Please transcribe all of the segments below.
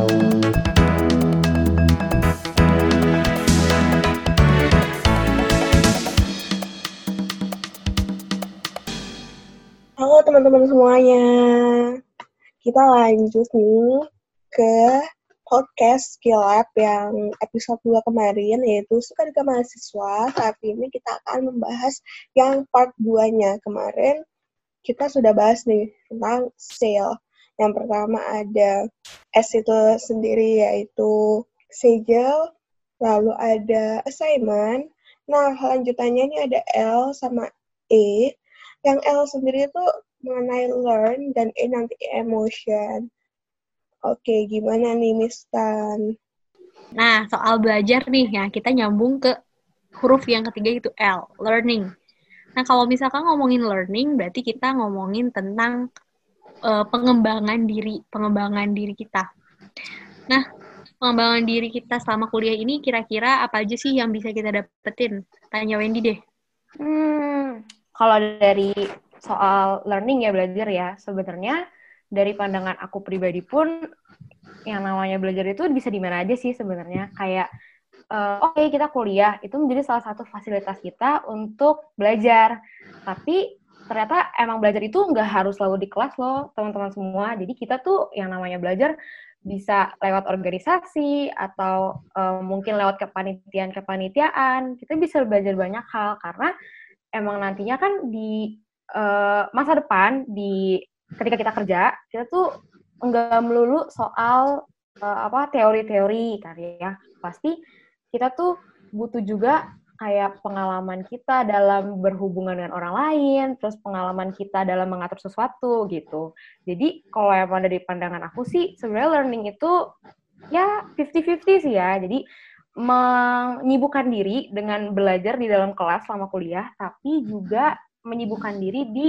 Halo teman-teman semuanya. Kita lanjut nih ke podcast Skill Lab yang episode 2 kemarin yaitu Suka Duka Mahasiswa. Saat ini kita akan membahas yang part 2-nya. Kemarin kita sudah bahas nih tentang sale. Yang pertama ada S itu sendiri yaitu segel, lalu ada assignment. Nah, lanjutannya ini ada L sama E yang L sendiri itu mengenai learn dan E nanti emotion. Oke, gimana nih Miss Tan? Nah, soal belajar nih ya, kita nyambung ke huruf yang ketiga itu L, learning. Nah, kalau misalkan ngomongin learning, berarti kita ngomongin tentang uh, pengembangan diri, pengembangan diri kita. Nah, pengembangan diri kita selama kuliah ini kira-kira apa aja sih yang bisa kita dapetin? Tanya Wendy deh. Hmm, kalau dari soal learning ya belajar ya, sebenarnya dari pandangan aku pribadi pun yang namanya belajar itu bisa di mana aja sih sebenarnya. Kayak uh, oke okay, kita kuliah itu menjadi salah satu fasilitas kita untuk belajar. Tapi ternyata emang belajar itu nggak harus selalu di kelas loh teman-teman semua. Jadi kita tuh yang namanya belajar bisa lewat organisasi atau uh, mungkin lewat kepanitiaan-kepanitiaan. Kita bisa belajar banyak hal karena emang nantinya kan di uh, masa depan di ketika kita kerja kita tuh enggak melulu soal uh, apa teori-teori kan ya pasti kita tuh butuh juga kayak pengalaman kita dalam berhubungan dengan orang lain, terus pengalaman kita dalam mengatur sesuatu gitu. Jadi kalau emang dari pandangan aku sih sebenarnya learning itu ya 50-50 sih ya. Jadi menyibukkan diri dengan belajar di dalam kelas selama kuliah, tapi juga menyibukkan diri di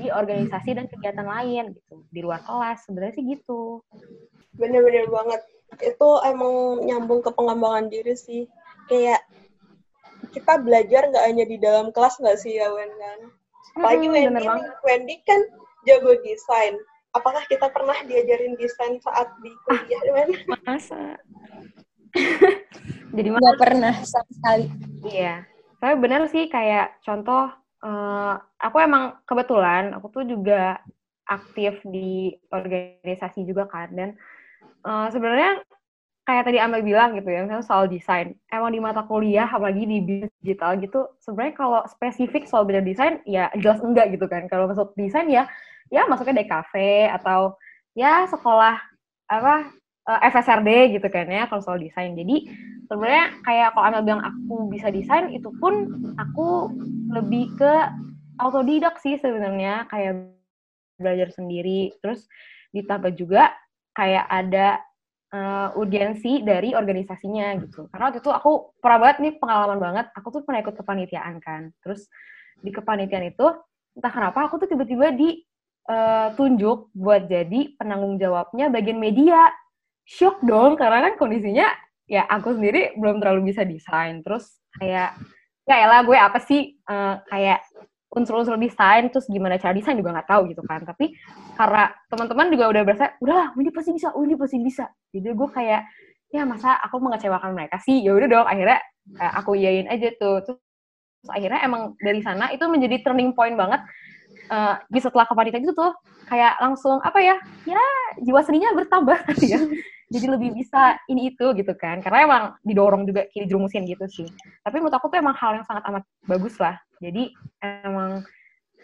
di organisasi dan kegiatan lain gitu di luar kelas sebenarnya sih gitu. Bener-bener banget itu emang nyambung ke pengembangan diri sih kayak kita belajar nggak hanya di dalam kelas nggak sih ya Wen kan? Apalagi hmm, Wendy, Wendy kan jago desain. Apakah kita pernah diajarin desain saat di kuliah, Wen? Masa? Jadi nggak pernah sama sekali. Iya. Tapi benar sih kayak contoh, uh, aku emang kebetulan aku tuh juga aktif di organisasi juga kan dan uh, sebenarnya kayak tadi Amel bilang gitu ya, misalnya soal desain. Emang di mata kuliah, apalagi di bisnis digital gitu, sebenarnya kalau spesifik soal bidang desain, ya jelas enggak gitu kan. Kalau masuk desain ya, ya masuknya DKV atau ya sekolah apa eh, FSRD gitu kan ya kalau soal desain. Jadi sebenarnya kayak kalau Amel bilang aku bisa desain, itu pun aku lebih ke autodidak sih sebenarnya kayak belajar sendiri. Terus ditambah juga kayak ada uh, urgensi dari organisasinya gitu. Karena waktu itu aku pernah banget nih pengalaman banget, aku tuh pernah ikut kepanitiaan kan. Terus di kepanitiaan itu entah kenapa aku tuh tiba-tiba ditunjuk eh, buat jadi penanggung jawabnya bagian media. Shock dong karena kan kondisinya ya aku sendiri belum terlalu bisa desain. Terus kayak ya lah gue apa sih uh, kayak unsur-unsur desain terus gimana cara desain juga nggak tahu gitu kan. Tapi karena teman-teman juga udah berasa udahlah ini pasti bisa ini pasti bisa. Jadi gue kayak ya masa aku mengecewakan mereka sih? Ya udah dong akhirnya eh, aku iyain aja tuh. Terus, akhirnya emang dari sana itu menjadi turning point banget uh, setelah kepanitiaan itu tuh. Kayak langsung apa ya ya jiwa seninya bertambah ya. Jadi lebih bisa ini itu gitu kan. Karena emang didorong juga kiri jerumusin gitu sih. Tapi menurut aku tuh emang hal yang sangat amat bagus lah jadi emang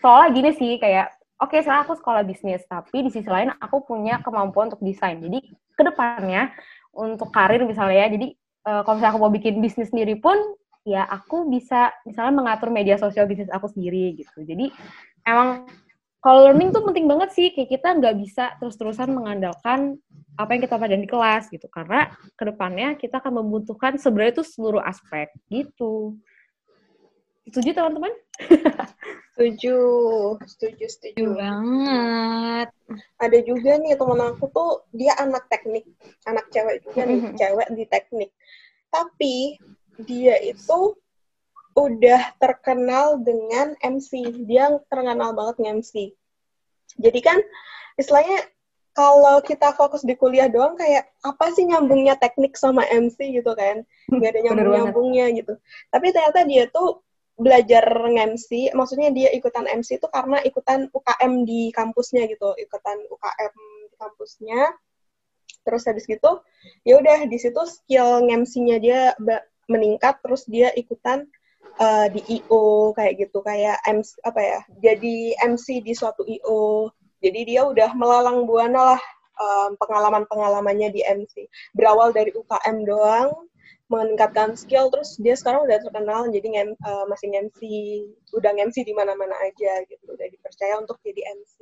soalnya gini sih kayak oke okay, sekarang aku sekolah bisnis tapi di sisi lain aku punya kemampuan untuk desain. Jadi ke depannya untuk karir misalnya ya jadi uh, kalau misalnya aku mau bikin bisnis sendiri pun ya aku bisa misalnya mengatur media sosial bisnis aku sendiri gitu. Jadi emang kalau learning tuh penting banget sih, kayak kita nggak bisa terus-terusan mengandalkan apa yang kita pelajari di kelas gitu, karena ke depannya kita akan membutuhkan sebenarnya itu seluruh aspek gitu. Setuju teman-teman? setuju, setuju, setuju banget. Ada juga nih teman aku tuh dia anak teknik, anak cewek juga nih, mm-hmm. cewek di teknik. Tapi dia itu udah terkenal dengan MC. Dia terkenal banget nge-MC. Jadi kan istilahnya kalau kita fokus di kuliah doang kayak apa sih nyambungnya teknik sama MC gitu kan nggak ada nyambung nyambungnya gitu tapi ternyata dia tuh belajar MC maksudnya dia ikutan MC itu karena ikutan UKM di kampusnya gitu ikutan UKM di kampusnya terus habis gitu ya udah di situ skill MC-nya dia meningkat terus dia ikutan uh, di IO kayak gitu kayak MC apa ya jadi MC di suatu IO jadi dia udah melalang buana lah um, pengalaman-pengalamannya di MC. Berawal dari UKM doang, meningkatkan skill, terus dia sekarang udah terkenal jadi ngem, uh, masih MC, udah MC di mana-mana aja gitu, udah dipercaya untuk jadi MC.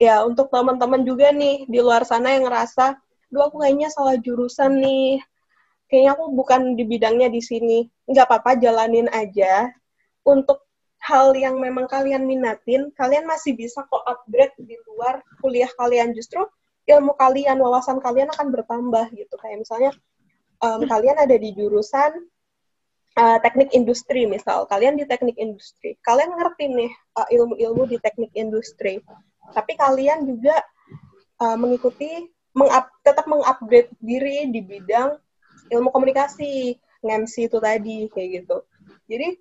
Ya, untuk teman-teman juga nih di luar sana yang ngerasa, duh aku kayaknya salah jurusan nih, kayaknya aku bukan di bidangnya di sini. Nggak apa-apa, jalanin aja. Untuk hal yang memang kalian minatin, kalian masih bisa kok upgrade di luar kuliah kalian. Justru ilmu kalian, wawasan kalian akan bertambah gitu. Kayak misalnya um, kalian ada di jurusan uh, teknik industri misal, kalian di teknik industri, kalian ngerti nih uh, ilmu-ilmu di teknik industri, tapi kalian juga uh, mengikuti, mengup, tetap mengupgrade diri di bidang ilmu komunikasi, MC itu tadi kayak gitu. Jadi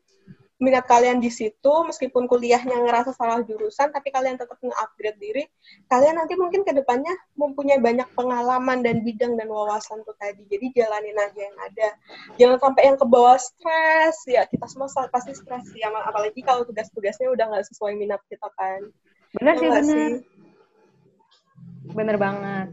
minat kalian di situ, meskipun kuliahnya ngerasa salah jurusan, tapi kalian tetap nge-upgrade diri, kalian nanti mungkin ke depannya mempunyai banyak pengalaman dan bidang dan wawasan tuh tadi. Jadi jalanin aja yang ada. Jangan sampai yang ke bawah stres, ya kita semua pasti stres ya, apalagi kalau tugas-tugasnya udah nggak sesuai minat kita kan. Bener ya sih, bener. Bener banget.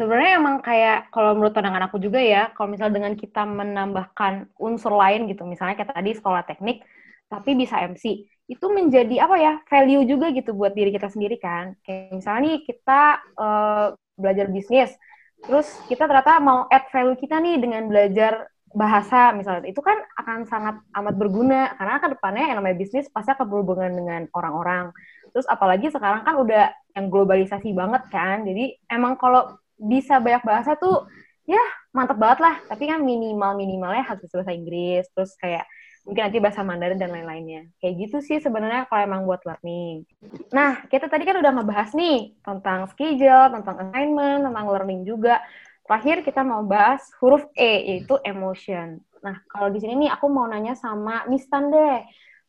Sebenarnya emang kayak kalau menurut pandangan aku juga ya, kalau misalnya dengan kita menambahkan unsur lain gitu, misalnya kayak tadi sekolah teknik, tapi bisa MC itu menjadi apa ya value juga gitu buat diri kita sendiri kan. Kayak misalnya nih kita uh, belajar bisnis terus kita ternyata mau add value kita nih dengan belajar bahasa misalnya. Itu kan akan sangat amat berguna karena kan depannya yang namanya bisnis pasti akan berhubungan dengan orang-orang. Terus apalagi sekarang kan udah yang globalisasi banget kan. Jadi emang kalau bisa banyak bahasa tuh ya mantep banget lah. Tapi kan minimal minimalnya harus bahasa Inggris. Terus kayak mungkin nanti bahasa Mandarin dan lain-lainnya. Kayak gitu sih sebenarnya kalau emang buat learning. Nah, kita tadi kan udah ngebahas nih tentang schedule, tentang assignment, tentang learning juga. Terakhir kita mau bahas huruf E, yaitu emotion. Nah, kalau di sini nih aku mau nanya sama Mistan deh.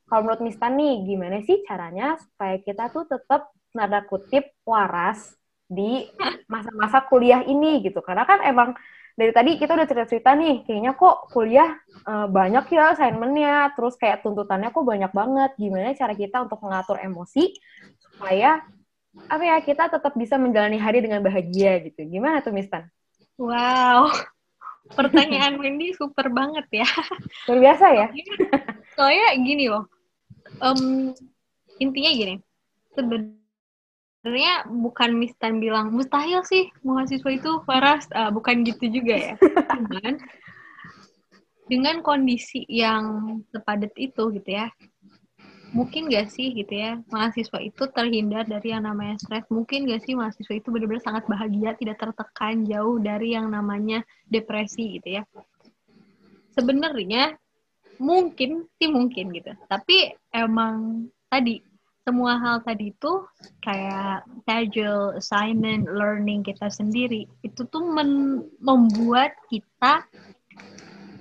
Kalau menurut Mistan nih, gimana sih caranya supaya kita tuh tetap nada kutip waras di masa-masa kuliah ini gitu. Karena kan emang dari tadi kita udah cerita-cerita nih, kayaknya kok kuliah uh, banyak ya assignment-nya, terus kayak tuntutannya kok banyak banget. Gimana cara kita untuk mengatur emosi supaya apa ya kita tetap bisa menjalani hari dengan bahagia gitu. Gimana tuh Mistan? Wow, pertanyaan Wendy super banget ya. Luar biasa ya. Soalnya gini loh, um, intinya gini, sebenarnya sebenarnya bukan Mistan bilang mustahil sih mahasiswa itu waras uh, bukan gitu juga ya. Dengan dengan kondisi yang sepadat itu gitu ya mungkin gak sih gitu ya mahasiswa itu terhindar dari yang namanya stres? Mungkin gak sih mahasiswa itu benar-benar sangat bahagia tidak tertekan jauh dari yang namanya depresi gitu ya? Sebenarnya mungkin sih mungkin gitu tapi emang tadi semua hal tadi itu kayak schedule, assignment, learning kita sendiri itu tuh membuat kita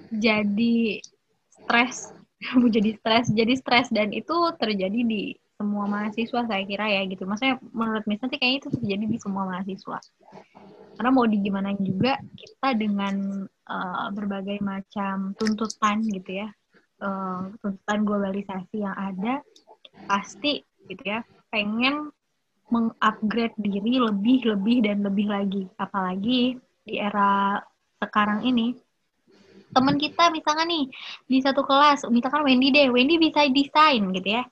jadi stres, jadi stres, jadi stres dan itu terjadi di semua mahasiswa saya kira ya gitu. Maksudnya menurut Miss nanti kayaknya itu terjadi di semua mahasiswa. Karena mau di gimana juga kita dengan uh, berbagai macam tuntutan gitu ya, uh, tuntutan globalisasi yang ada pasti gitu ya pengen mengupgrade diri lebih lebih dan lebih lagi. Apalagi di era sekarang ini. Teman kita misalnya nih di satu kelas misalkan Wendy deh Wendy bisa desain gitu ya.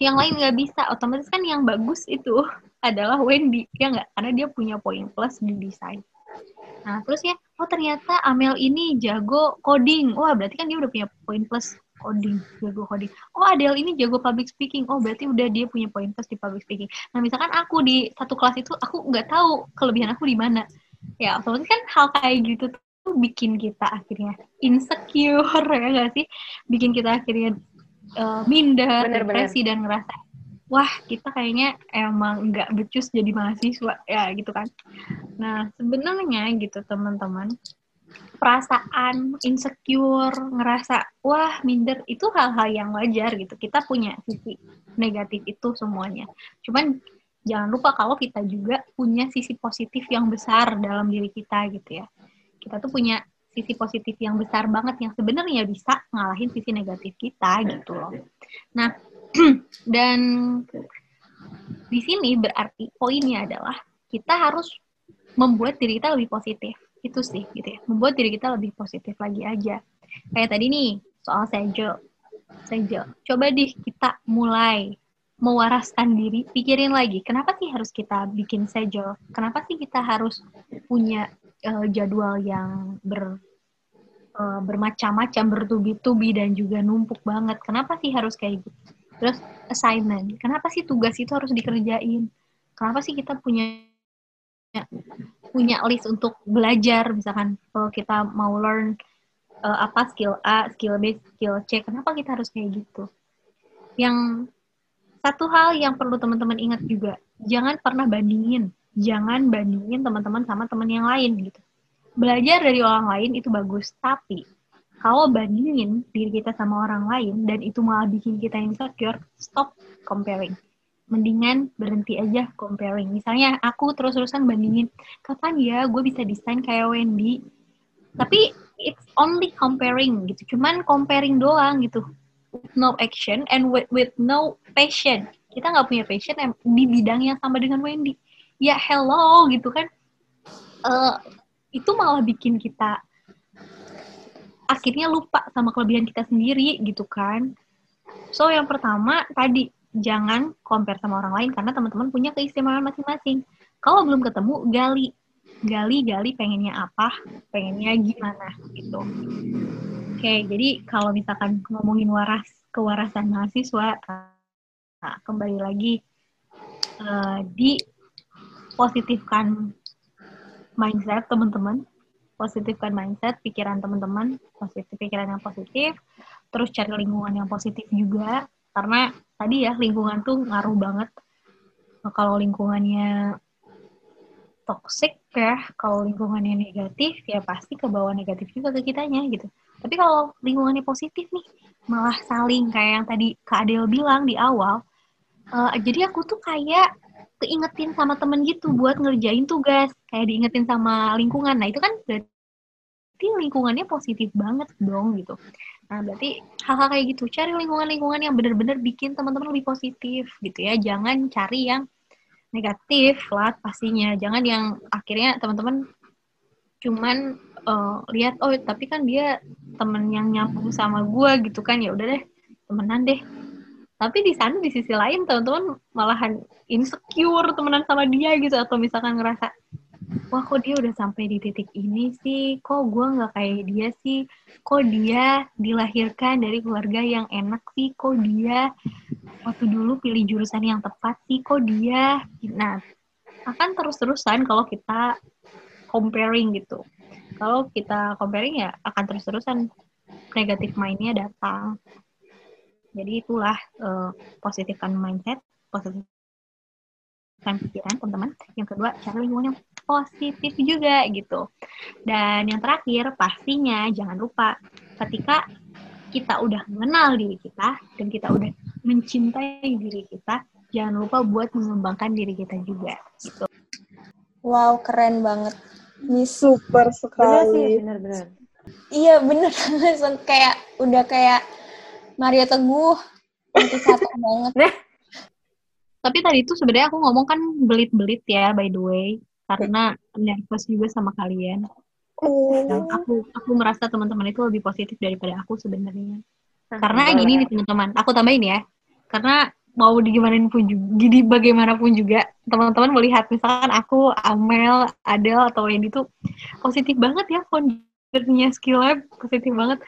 Yang lain nggak bisa otomatis kan yang bagus itu adalah Wendy ya nggak? Karena dia punya poin plus di desain. Nah terus ya oh ternyata Amel ini jago coding. Wah berarti kan dia udah punya poin plus coding, jago coding. Oh Adele ini jago public speaking. Oh berarti udah dia punya poin plus di public speaking. Nah misalkan aku di satu kelas itu aku nggak tahu kelebihan aku di mana. Ya otomatis kan hal kayak gitu tuh bikin kita akhirnya insecure ya gak sih? Bikin kita akhirnya uh, minder, bener, depresi bener. dan ngerasa wah kita kayaknya emang nggak becus jadi mahasiswa ya gitu kan nah sebenarnya gitu teman-teman perasaan insecure ngerasa wah minder itu hal-hal yang wajar gitu. Kita punya sisi negatif itu semuanya. Cuman jangan lupa kalau kita juga punya sisi positif yang besar dalam diri kita gitu ya. Kita tuh punya sisi positif yang besar banget yang sebenarnya bisa ngalahin sisi negatif kita gitu loh. Nah dan di sini berarti poinnya adalah kita harus membuat diri kita lebih positif. Itu sih gitu ya. Membuat diri kita lebih positif lagi aja. Kayak tadi nih soal sejel. Sejel. Coba deh kita mulai mewaraskan diri, pikirin lagi, kenapa sih harus kita bikin sejel? Kenapa sih kita harus punya uh, jadwal yang ber uh, bermacam-macam, bertubi-tubi dan juga numpuk banget? Kenapa sih harus kayak gitu? Terus assignment. Kenapa sih tugas itu harus dikerjain? Kenapa sih kita punya punya list untuk belajar misalkan kalau kita mau learn uh, apa skill A, skill B, skill C, kenapa kita harus kayak gitu? Yang satu hal yang perlu teman-teman ingat juga, jangan pernah bandingin, jangan bandingin teman-teman sama teman yang lain gitu. Belajar dari orang lain itu bagus, tapi kalau bandingin diri kita sama orang lain dan itu malah bikin kita insecure, stop comparing. Mendingan berhenti aja comparing. Misalnya aku terus-terusan bandingin, kapan ya gue bisa desain kayak Wendy? Tapi it's only comparing gitu. Cuman comparing doang gitu. With no action and with, with no passion. Kita nggak punya passion di bidang yang sama dengan Wendy. Ya hello gitu kan. Uh, itu malah bikin kita akhirnya lupa sama kelebihan kita sendiri gitu kan. So yang pertama tadi jangan compare sama orang lain karena teman-teman punya keistimewaan masing-masing. Kalau belum ketemu gali gali gali pengennya apa, pengennya gimana gitu. Oke, jadi kalau misalkan ngomongin waras kewarasan mahasiswa, nah, kembali lagi uh, di positifkan mindset teman-teman positifkan mindset, pikiran teman-teman, positif pikiran yang positif, terus cari lingkungan yang positif juga, karena tadi ya lingkungan tuh ngaruh banget. Nah, kalau lingkungannya toxic ya, kalau lingkungannya negatif ya pasti ke bawah negatif juga ke kitanya gitu. Tapi kalau lingkungannya positif nih, malah saling kayak yang tadi Kak Adel bilang di awal, uh, jadi aku tuh kayak keingetin sama temen gitu buat ngerjain tugas kayak diingetin sama lingkungan nah itu kan berarti lingkungannya positif banget dong gitu. Nah, berarti hal-hal kayak gitu, cari lingkungan-lingkungan yang benar-benar bikin teman-teman lebih positif gitu ya. Jangan cari yang negatif lah pastinya. Jangan yang akhirnya teman-teman cuman uh, lihat oh tapi kan dia temen yang nyambung sama gue gitu kan ya udah deh temenan deh tapi di sana di sisi lain teman-teman malahan insecure temenan sama dia gitu atau misalkan ngerasa wah kok dia udah sampai di titik ini sih, kok gue nggak kayak dia sih, kok dia dilahirkan dari keluarga yang enak sih, kok dia waktu dulu pilih jurusan yang tepat sih, kok dia, nah akan terus-terusan kalau kita comparing gitu. Kalau kita comparing ya akan terus-terusan negatif mindnya datang. Jadi itulah uh, positifkan mindset, positif pikiran teman-teman. Yang kedua, cari lingkungan yang positif juga gitu. Dan yang terakhir, pastinya jangan lupa ketika kita udah mengenal diri kita dan kita udah mencintai diri kita, jangan lupa buat mengembangkan diri kita juga. Gitu. Wow, keren banget. Ini super sekali. Bener-bener. Iya, bener. Langsung kayak, udah kayak Maria Teguh. Itu satu banget. Tapi tadi itu sebenarnya aku ngomong kan belit-belit ya, by the way karena nervous juga sama kalian. Oh. Dan aku aku merasa teman-teman itu lebih positif daripada aku sebenarnya. Karena gini nih teman-teman, aku tambahin ya. Karena mau digimanain pun juga, gini bagaimanapun juga teman-teman melihat misalkan aku Amel, Adel atau Wendy itu positif banget ya foundernya Skill Lab positif banget.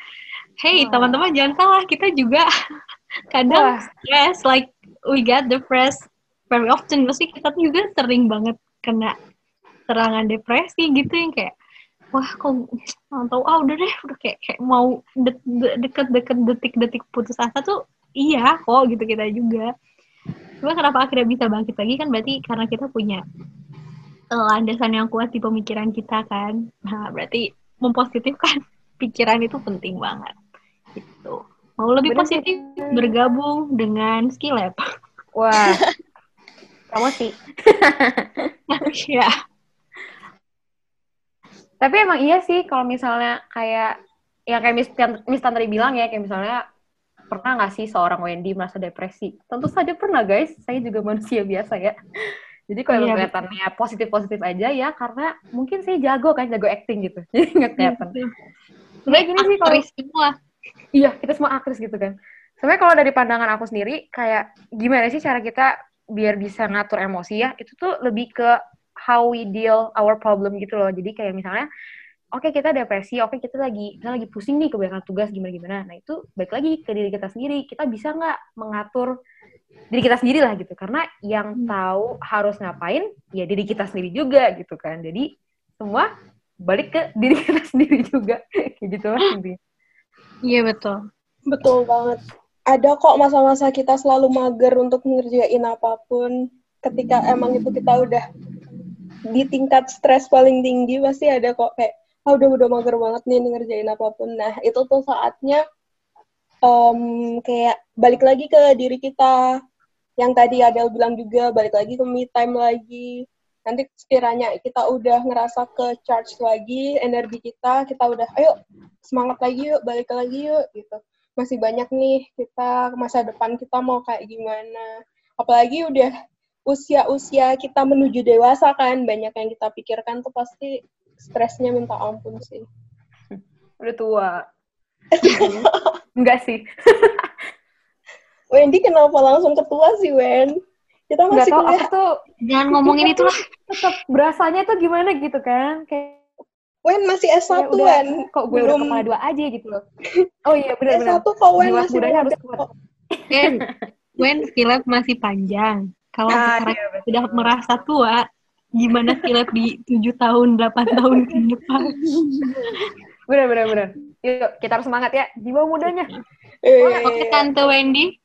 Hey teman-teman jangan salah kita juga kadang stress like we get depressed very often. Mesti kita juga sering banget kena serangan depresi gitu yang kayak wah kok nggak tahu ah udah deh udah kayak kayak mau de de deket-deket detik-detik putus asa tuh iya kok gitu kita juga Cuma kenapa akhirnya bisa bangkit lagi kan berarti karena kita punya eh, landasan yang kuat di pemikiran kita kan. Nah, berarti mempositifkan pikiran itu penting banget. Gitu. Mau lebih Bener positif bergabung dengan skill lab. Wah, kamu sih. ya. Tapi emang iya sih kalau misalnya kayak yang kayak Miss, Miss Tan tadi bilang ya, kayak misalnya pernah nggak sih seorang Wendy merasa depresi? Tentu saja pernah guys, saya juga manusia biasa ya. Jadi kalau Iya, kelihatannya positif-positif aja ya, karena mungkin saya jago kan, jago acting gitu. Jadi nggak kelihatan. Sebenarnya gini sih kalau semua. Iya, kita semua aktris gitu kan. Sebenarnya kalau dari pandangan aku sendiri, kayak gimana sih cara kita biar bisa ngatur emosi ya, itu tuh lebih ke how we deal our problem gitu loh. Jadi kayak misalnya, oke kita depresi, oke kita lagi kita lagi pusing nih kebanyakan tugas gimana-gimana. Nah itu baik lagi ke diri kita sendiri. Kita bisa nggak mengatur diri kita sendiri lah gitu. Karena yang tahu harus ngapain, ya diri kita sendiri juga gitu kan. Jadi semua balik ke diri kita sendiri juga. Kayak gitu lah. Iya betul. Betul banget. Ada kok masa-masa kita selalu mager untuk ngerjain apa pun. Ketika emang itu kita udah di tingkat stres paling tinggi, pasti ada kok kayak, ah udah udah mager banget nih ngerjain apa pun. Nah, itu tuh saatnya em, kayak balik lagi ke diri kita. Yang tadi Adel bilang juga, balik lagi ke me time lagi. Nanti sekiranya kita udah ngerasa ke charge lagi energi kita, kita udah, ayo semangat lagi yuk, balik lagi yuk, gitu masih banyak nih kita masa depan kita mau kayak gimana. Apalagi udah usia-usia kita menuju dewasa kan, banyak yang kita pikirkan tuh pasti stresnya minta ampun sih. Udah tua. Enggak sih. Wendy kenapa langsung ketua sih, Wen? Kita masih tahu aku tuh Jangan ngomongin itu lah. tetap berasanya tuh gimana gitu kan. Kayak Wen masih kayak S1, udah Wen. kok gue udah Belum kepala dua aja gitu loh. Oh iya benar-benar. S1 kok Wen Jiwa masih harus muda kuat. kok. Wen, Wen skill lab masih panjang. Kalau Ah, sekarang iya, betul. sudah merasa tua, gimana skill lab di 7 tahun, 8 tahun ke depan? Benar benar benar. Yuk kita harus semangat ya. Jiwa mudanya. Eh, Oke, Tante Wendy.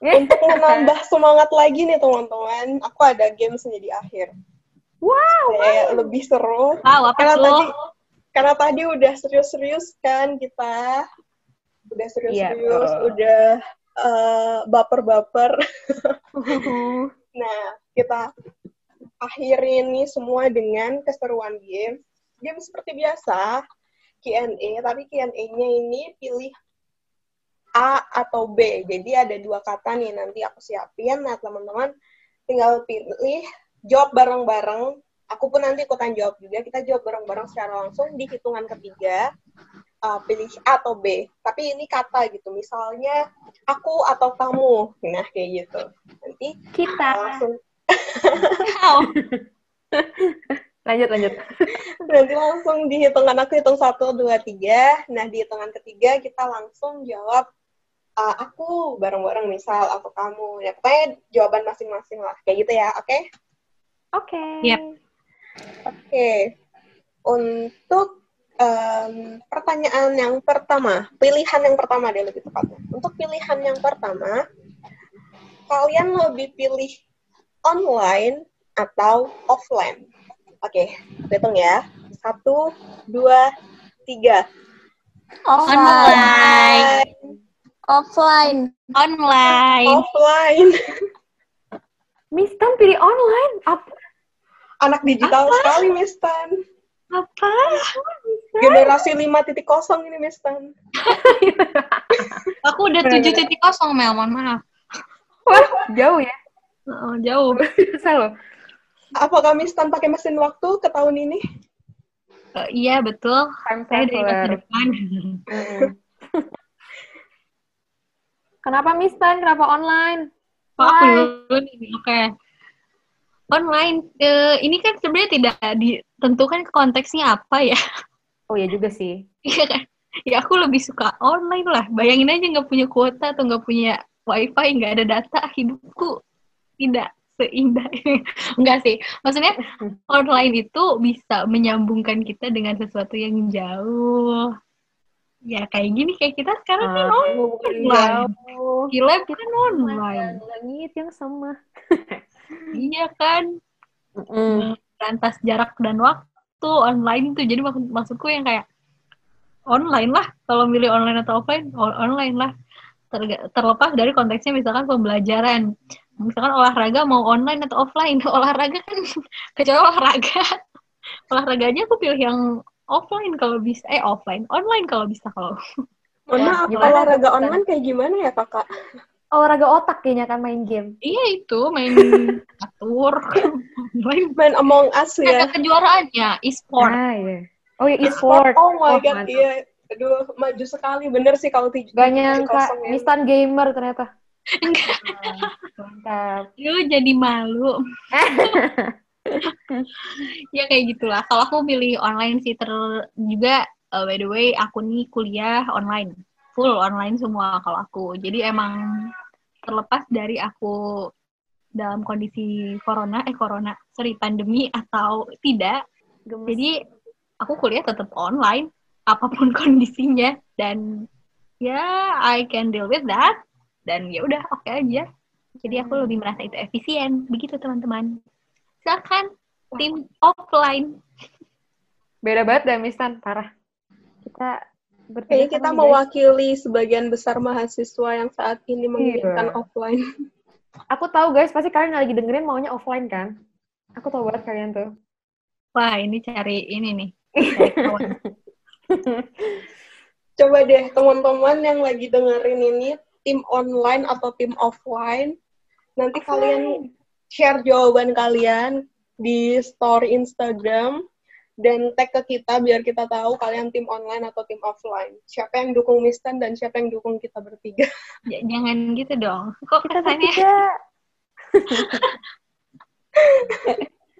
Untuk menambah semangat lagi nih teman-teman, aku ada gamesnya di akhir. Wow. Kayak lebih seru. Wow, apa Karena tadi, karena tadi udah serius-serius kan kita. Udah serius-serius, betul. udah eh, baper-baper. Nah, kita akhiri nih semua dengan keseruan game. Game seperti biasa, Q&A, tapi Q&A-nya ini pilih A atau B. Jadi ada dua kata nih nanti aku siapin. Nah, teman-teman tinggal pilih, jawab bareng-bareng. Aku pun nanti ikutan jawab juga. Kita jawab bareng-bareng secara langsung di hitungan ketiga. Uh, pilih A atau B. Tapi ini kata gitu. Misalnya, aku atau kamu. Nah, kayak gitu. Nanti Kita. langsung Wow. Lanjut lanjut. nanti langsung di hitungan aku hitung satu dua tiga nah di hitungan ketiga kita langsung jawab uh, aku bareng-bareng misal atau kamu ya pokoknya jawaban masing-masing lah kayak gitu ya oke Oke. Yap. oke untuk em, pertanyaan yang pertama pilihan yang pertama deh lebih tepatnya untuk pilihan yang pertama kalian lebih pilih online atau offline oke hitung ya satu dua tiga Online. Offline. Online. offline Miss Tan pilih online. Apa? Anak digital sekali Miss Tan Apa? generasi 5.0 ini Miss Tan Aku udah Bener, tujuh bener. titik kosong, Mel. Mohon maaf. Wah, jauh ya. Oh, jauh. Susah loh. apakah Miss Tan pakai mesin waktu ke tahun ini Eh, iya, betul. Time Saya dari masa depan. Kenapa Miss Tan? Kenapa online? Oh, aku dulu nih. Oke. Online. Eh, ini kan sebenarnya tidak ditentukan konteksnya apa ya. Oh ya juga sih. Iya kan? Ya aku lebih suka online lah. Bayangin aja nggak punya kuota atau nggak punya wifi, nggak ada data, hidupku tidak seindah. Enggak sih. Maksudnya online itu bisa menyambungkan kita dengan sesuatu yang jauh. Ya kayak gini kayak kita sekarang kan Ah, bukan online. lab Kita kan online. Langit yang sama. Iya kan. Lantas jarak dan waktu online tuh. Jadi maksud maksudku yang kayak online lah. Kalau milih online atau offline, online lah. Terga- terlepas dari konteksnya misalkan pembelajaran. Misalkan olahraga mau online atau offline. Olahraga kan kecuali olahraga. Olahraganya aku pilih yang offline kalau bisa. Eh offline, online kalau bisa kalau. Mohon Ya, maaf, olahraga online kayak gimana ya kakak? Olahraga otak kayaknya kan main game. Iya itu main catur online. Main Among Us ya? Ada kejuaraannya e-sport. Ah, iya. Oh iya, E-sport, oh my god, mantap. iya. Aduh, maju sekali. Bener sih kalau tujuh Gak nyangka, ya. Mistan gamer ternyata. Ah, Mantap. Lu jadi malu. ya kayak gitulah. Kalau aku pilih online sih ter juga uh, by the way aku nih kuliah online. Full online semua kalau aku. Jadi emang terlepas dari aku dalam kondisi corona eh corona sorry pandemi atau tidak. Gemes. jadi aku kuliah tetap online apa pun kondisinya. Dan ya I can deal with that. Dan ya udah oke aja. Jadi aku lebih merasa itu efisien. Begitu teman-teman. Silakan tim offline. Beda banget dah Mistan, parah. Kita Kayaknya kita guys. mewakili sebagian besar mahasiswa yang saat ini menginginkan Iya. offline. Aku tahu guys, pasti kalian lagi dengerin maunya offline kan? Aku tahu banget kalian tuh. wah ini cari ini nih. Coba deh teman-teman yang lagi dengerin ini, tim online atau tim offline, nanti kalian share jawaban kalian di story Instagram dan tag ke kita biar kita tahu kalian tim online atau tim offline. Siapa yang dukung Mistan dan siapa yang dukung kita bertiga. Jangan gitu dong kok Kita kesannya bertiga.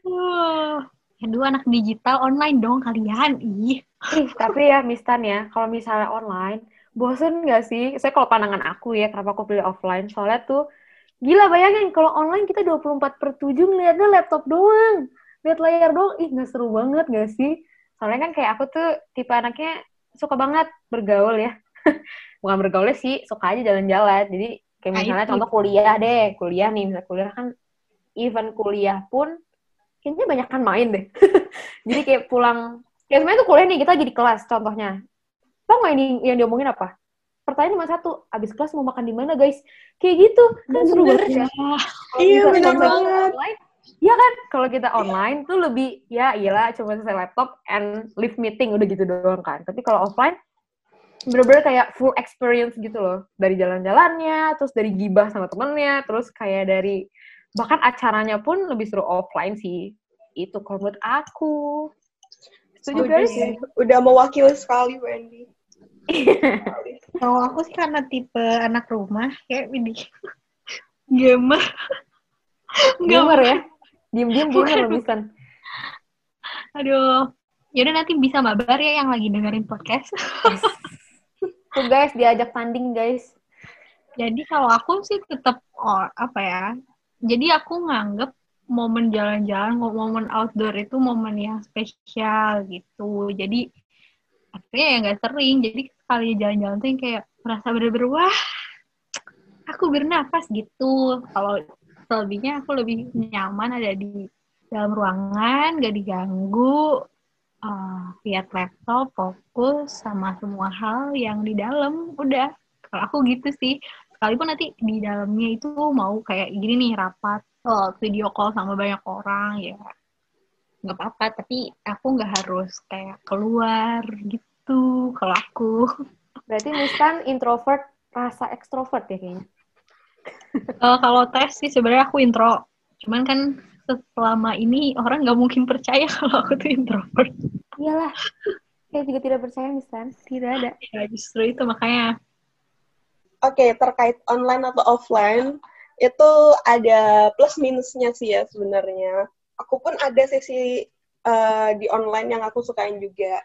Wah, aduh anak digital online dong kalian ih Ih, tapi ya Mistan ya, kalau misalnya online, bosen nggak sih? Saya kalau pandangan aku ya, kenapa aku pilih offline? Soalnya tuh, gila bayangin kalau online kita 24 per 7 ngeliatnya laptop doang. Lihat layar doang, ih nggak seru banget nggak sih? Soalnya kan kayak aku tuh tipe anaknya suka banget bergaul ya. Bukan bergaulnya sih, suka aja jalan-jalan. Jadi kayak Nah, misalnya contoh kuliah deh, kuliah nih, misalnya kuliah kan, even kuliah pun, kayaknya banyak kan main deh. Jadi kayak pulang Ya sebenarnya tuh kuliah nih, kita lagi di kelas contohnya. Tau nggak ini yang diomongin apa? Pertanyaan cuma satu, abis kelas mau makan di mana guys? Kayak gitu, kan seru banget ya. Iya, kita banget. Online, Iya kan, kalau kita online tuh lebih, ya iyalah cuma selesai laptop and live meeting, udah gitu doang kan. Tapi kalau offline, bener-bener kayak full experience gitu loh. Dari jalan-jalannya, terus dari gibah sama temennya, terus kayak dari, bahkan acaranya pun lebih seru offline sih. Itu kalau menurut aku. Setuju Setuju guys? sih. Udah mewakili sekali Wendy. kalau aku sih karena tipe anak rumah kayak ini gamer Gamer ya? Diem-diem gamer Bukan, loh, Misan. aduh yaudah nanti bisa mabar ya yang lagi dengerin podcast Tuh guys, diajak tanding guys. Jadi kalau aku sih tetap oh, apa ya? Jadi aku nganggep momen jalan-jalan, momen outdoor itu momen yang spesial gitu. Jadi akhirnya ya nggak sering. Jadi sekali jalan-jalan tuh yang kayak merasa bener-bener wah, aku bernapas gitu. Kalau selebihnya aku lebih nyaman ada di dalam ruangan, gak diganggu, eh, lihat laptop, fokus sama semua hal yang di dalam. Udah, kalau aku gitu sih. Sekalipun nanti di dalamnya itu mau kayak gini nih rapat, eh, video call sama banyak orang ya nggak apa-apa. Tapi aku nggak harus kayak keluar gitu. Kalau aku Berarti Misan introvert rasa ekstrovert ya kayaknya. Eh, kalau tes sih sebenarnya aku intro. Cuman kan selama ini orang nggak mungkin percaya kalau aku tuh introvert. Iyalah. Saya juga tidak percaya Misan. Tidak ada. Ya justru itu makanya Oke, terkait online atau offline, itu ada plus minusnya sih ya sebenarnya. Aku pun ada sisi eh, di online yang aku sukain juga.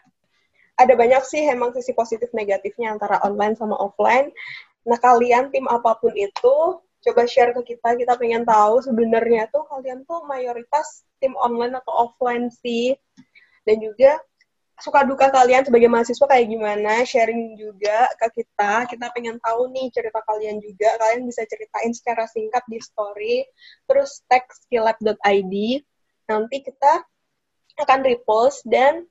Ada banyak sih emang sisi positif negatifnya antara online sama offline. Nah, kalian tim apa pun itu, coba share ke kita, kita pengen tahu sebenarnya tuh kalian tuh mayoritas tim online atau offline sih. Dan juga suka duka kalian sebagai mahasiswa kayak gimana, sharing juga ke kita. Kita pengen tahu nih cerita kalian juga. Kalian bisa ceritain secara singkat di story, terus tag skillab.id. Nanti kita akan repost dan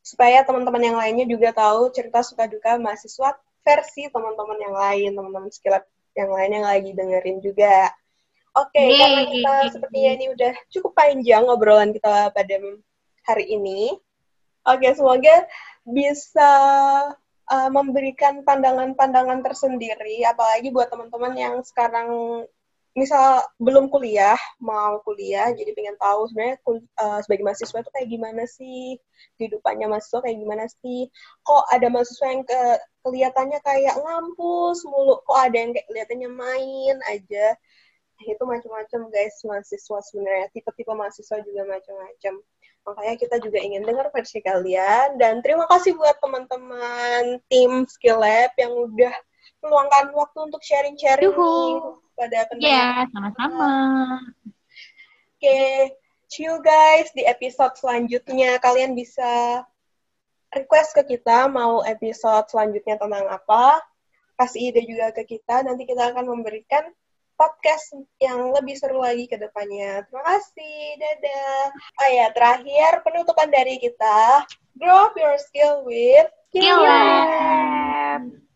supaya teman-teman yang lainnya juga tahu cerita suka duka mahasiswa versi teman-teman yang lain, teman-teman skillab yang lain yang lagi dengerin juga. Oke, okay, karena kita sepertinya ini udah cukup panjang obrolan kita pada hari ini. Oke, semoga bisa uh, memberikan pandangan-pandangan tersendiri, apalagi buat teman-teman yang sekarang misal belum kuliah, mau kuliah, jadi pengen tahu sebenarnya uh, sebagai mahasiswa itu kayak gimana sih, kehidupannya mahasiswa kayak gimana sih, kok ada mahasiswa yang ke kelihatannya kayak ngampus mulu, kok ada yang kayak kelihatannya main aja, itu macam-macam guys mahasiswa sebenarnya, tipe-tipe mahasiswa juga macam-macam. Makanya kita juga ingin dengar versi kalian. Dan terima kasih buat teman-teman tim Skill Lab yang udah meluangkan waktu untuk sharing-sharing pada pendengar. Iya, sama-sama. Oke, okay. see you guys di episode selanjutnya. Kalian bisa request ke kita mau episode selanjutnya tentang apa. Kasih ide juga ke kita. Nanti kita akan memberikan podcast yang lebih seru lagi ke depannya. Terima kasih. Dadah. Oh ya, terakhir penutupan dari kita. Grow your skill with Lab.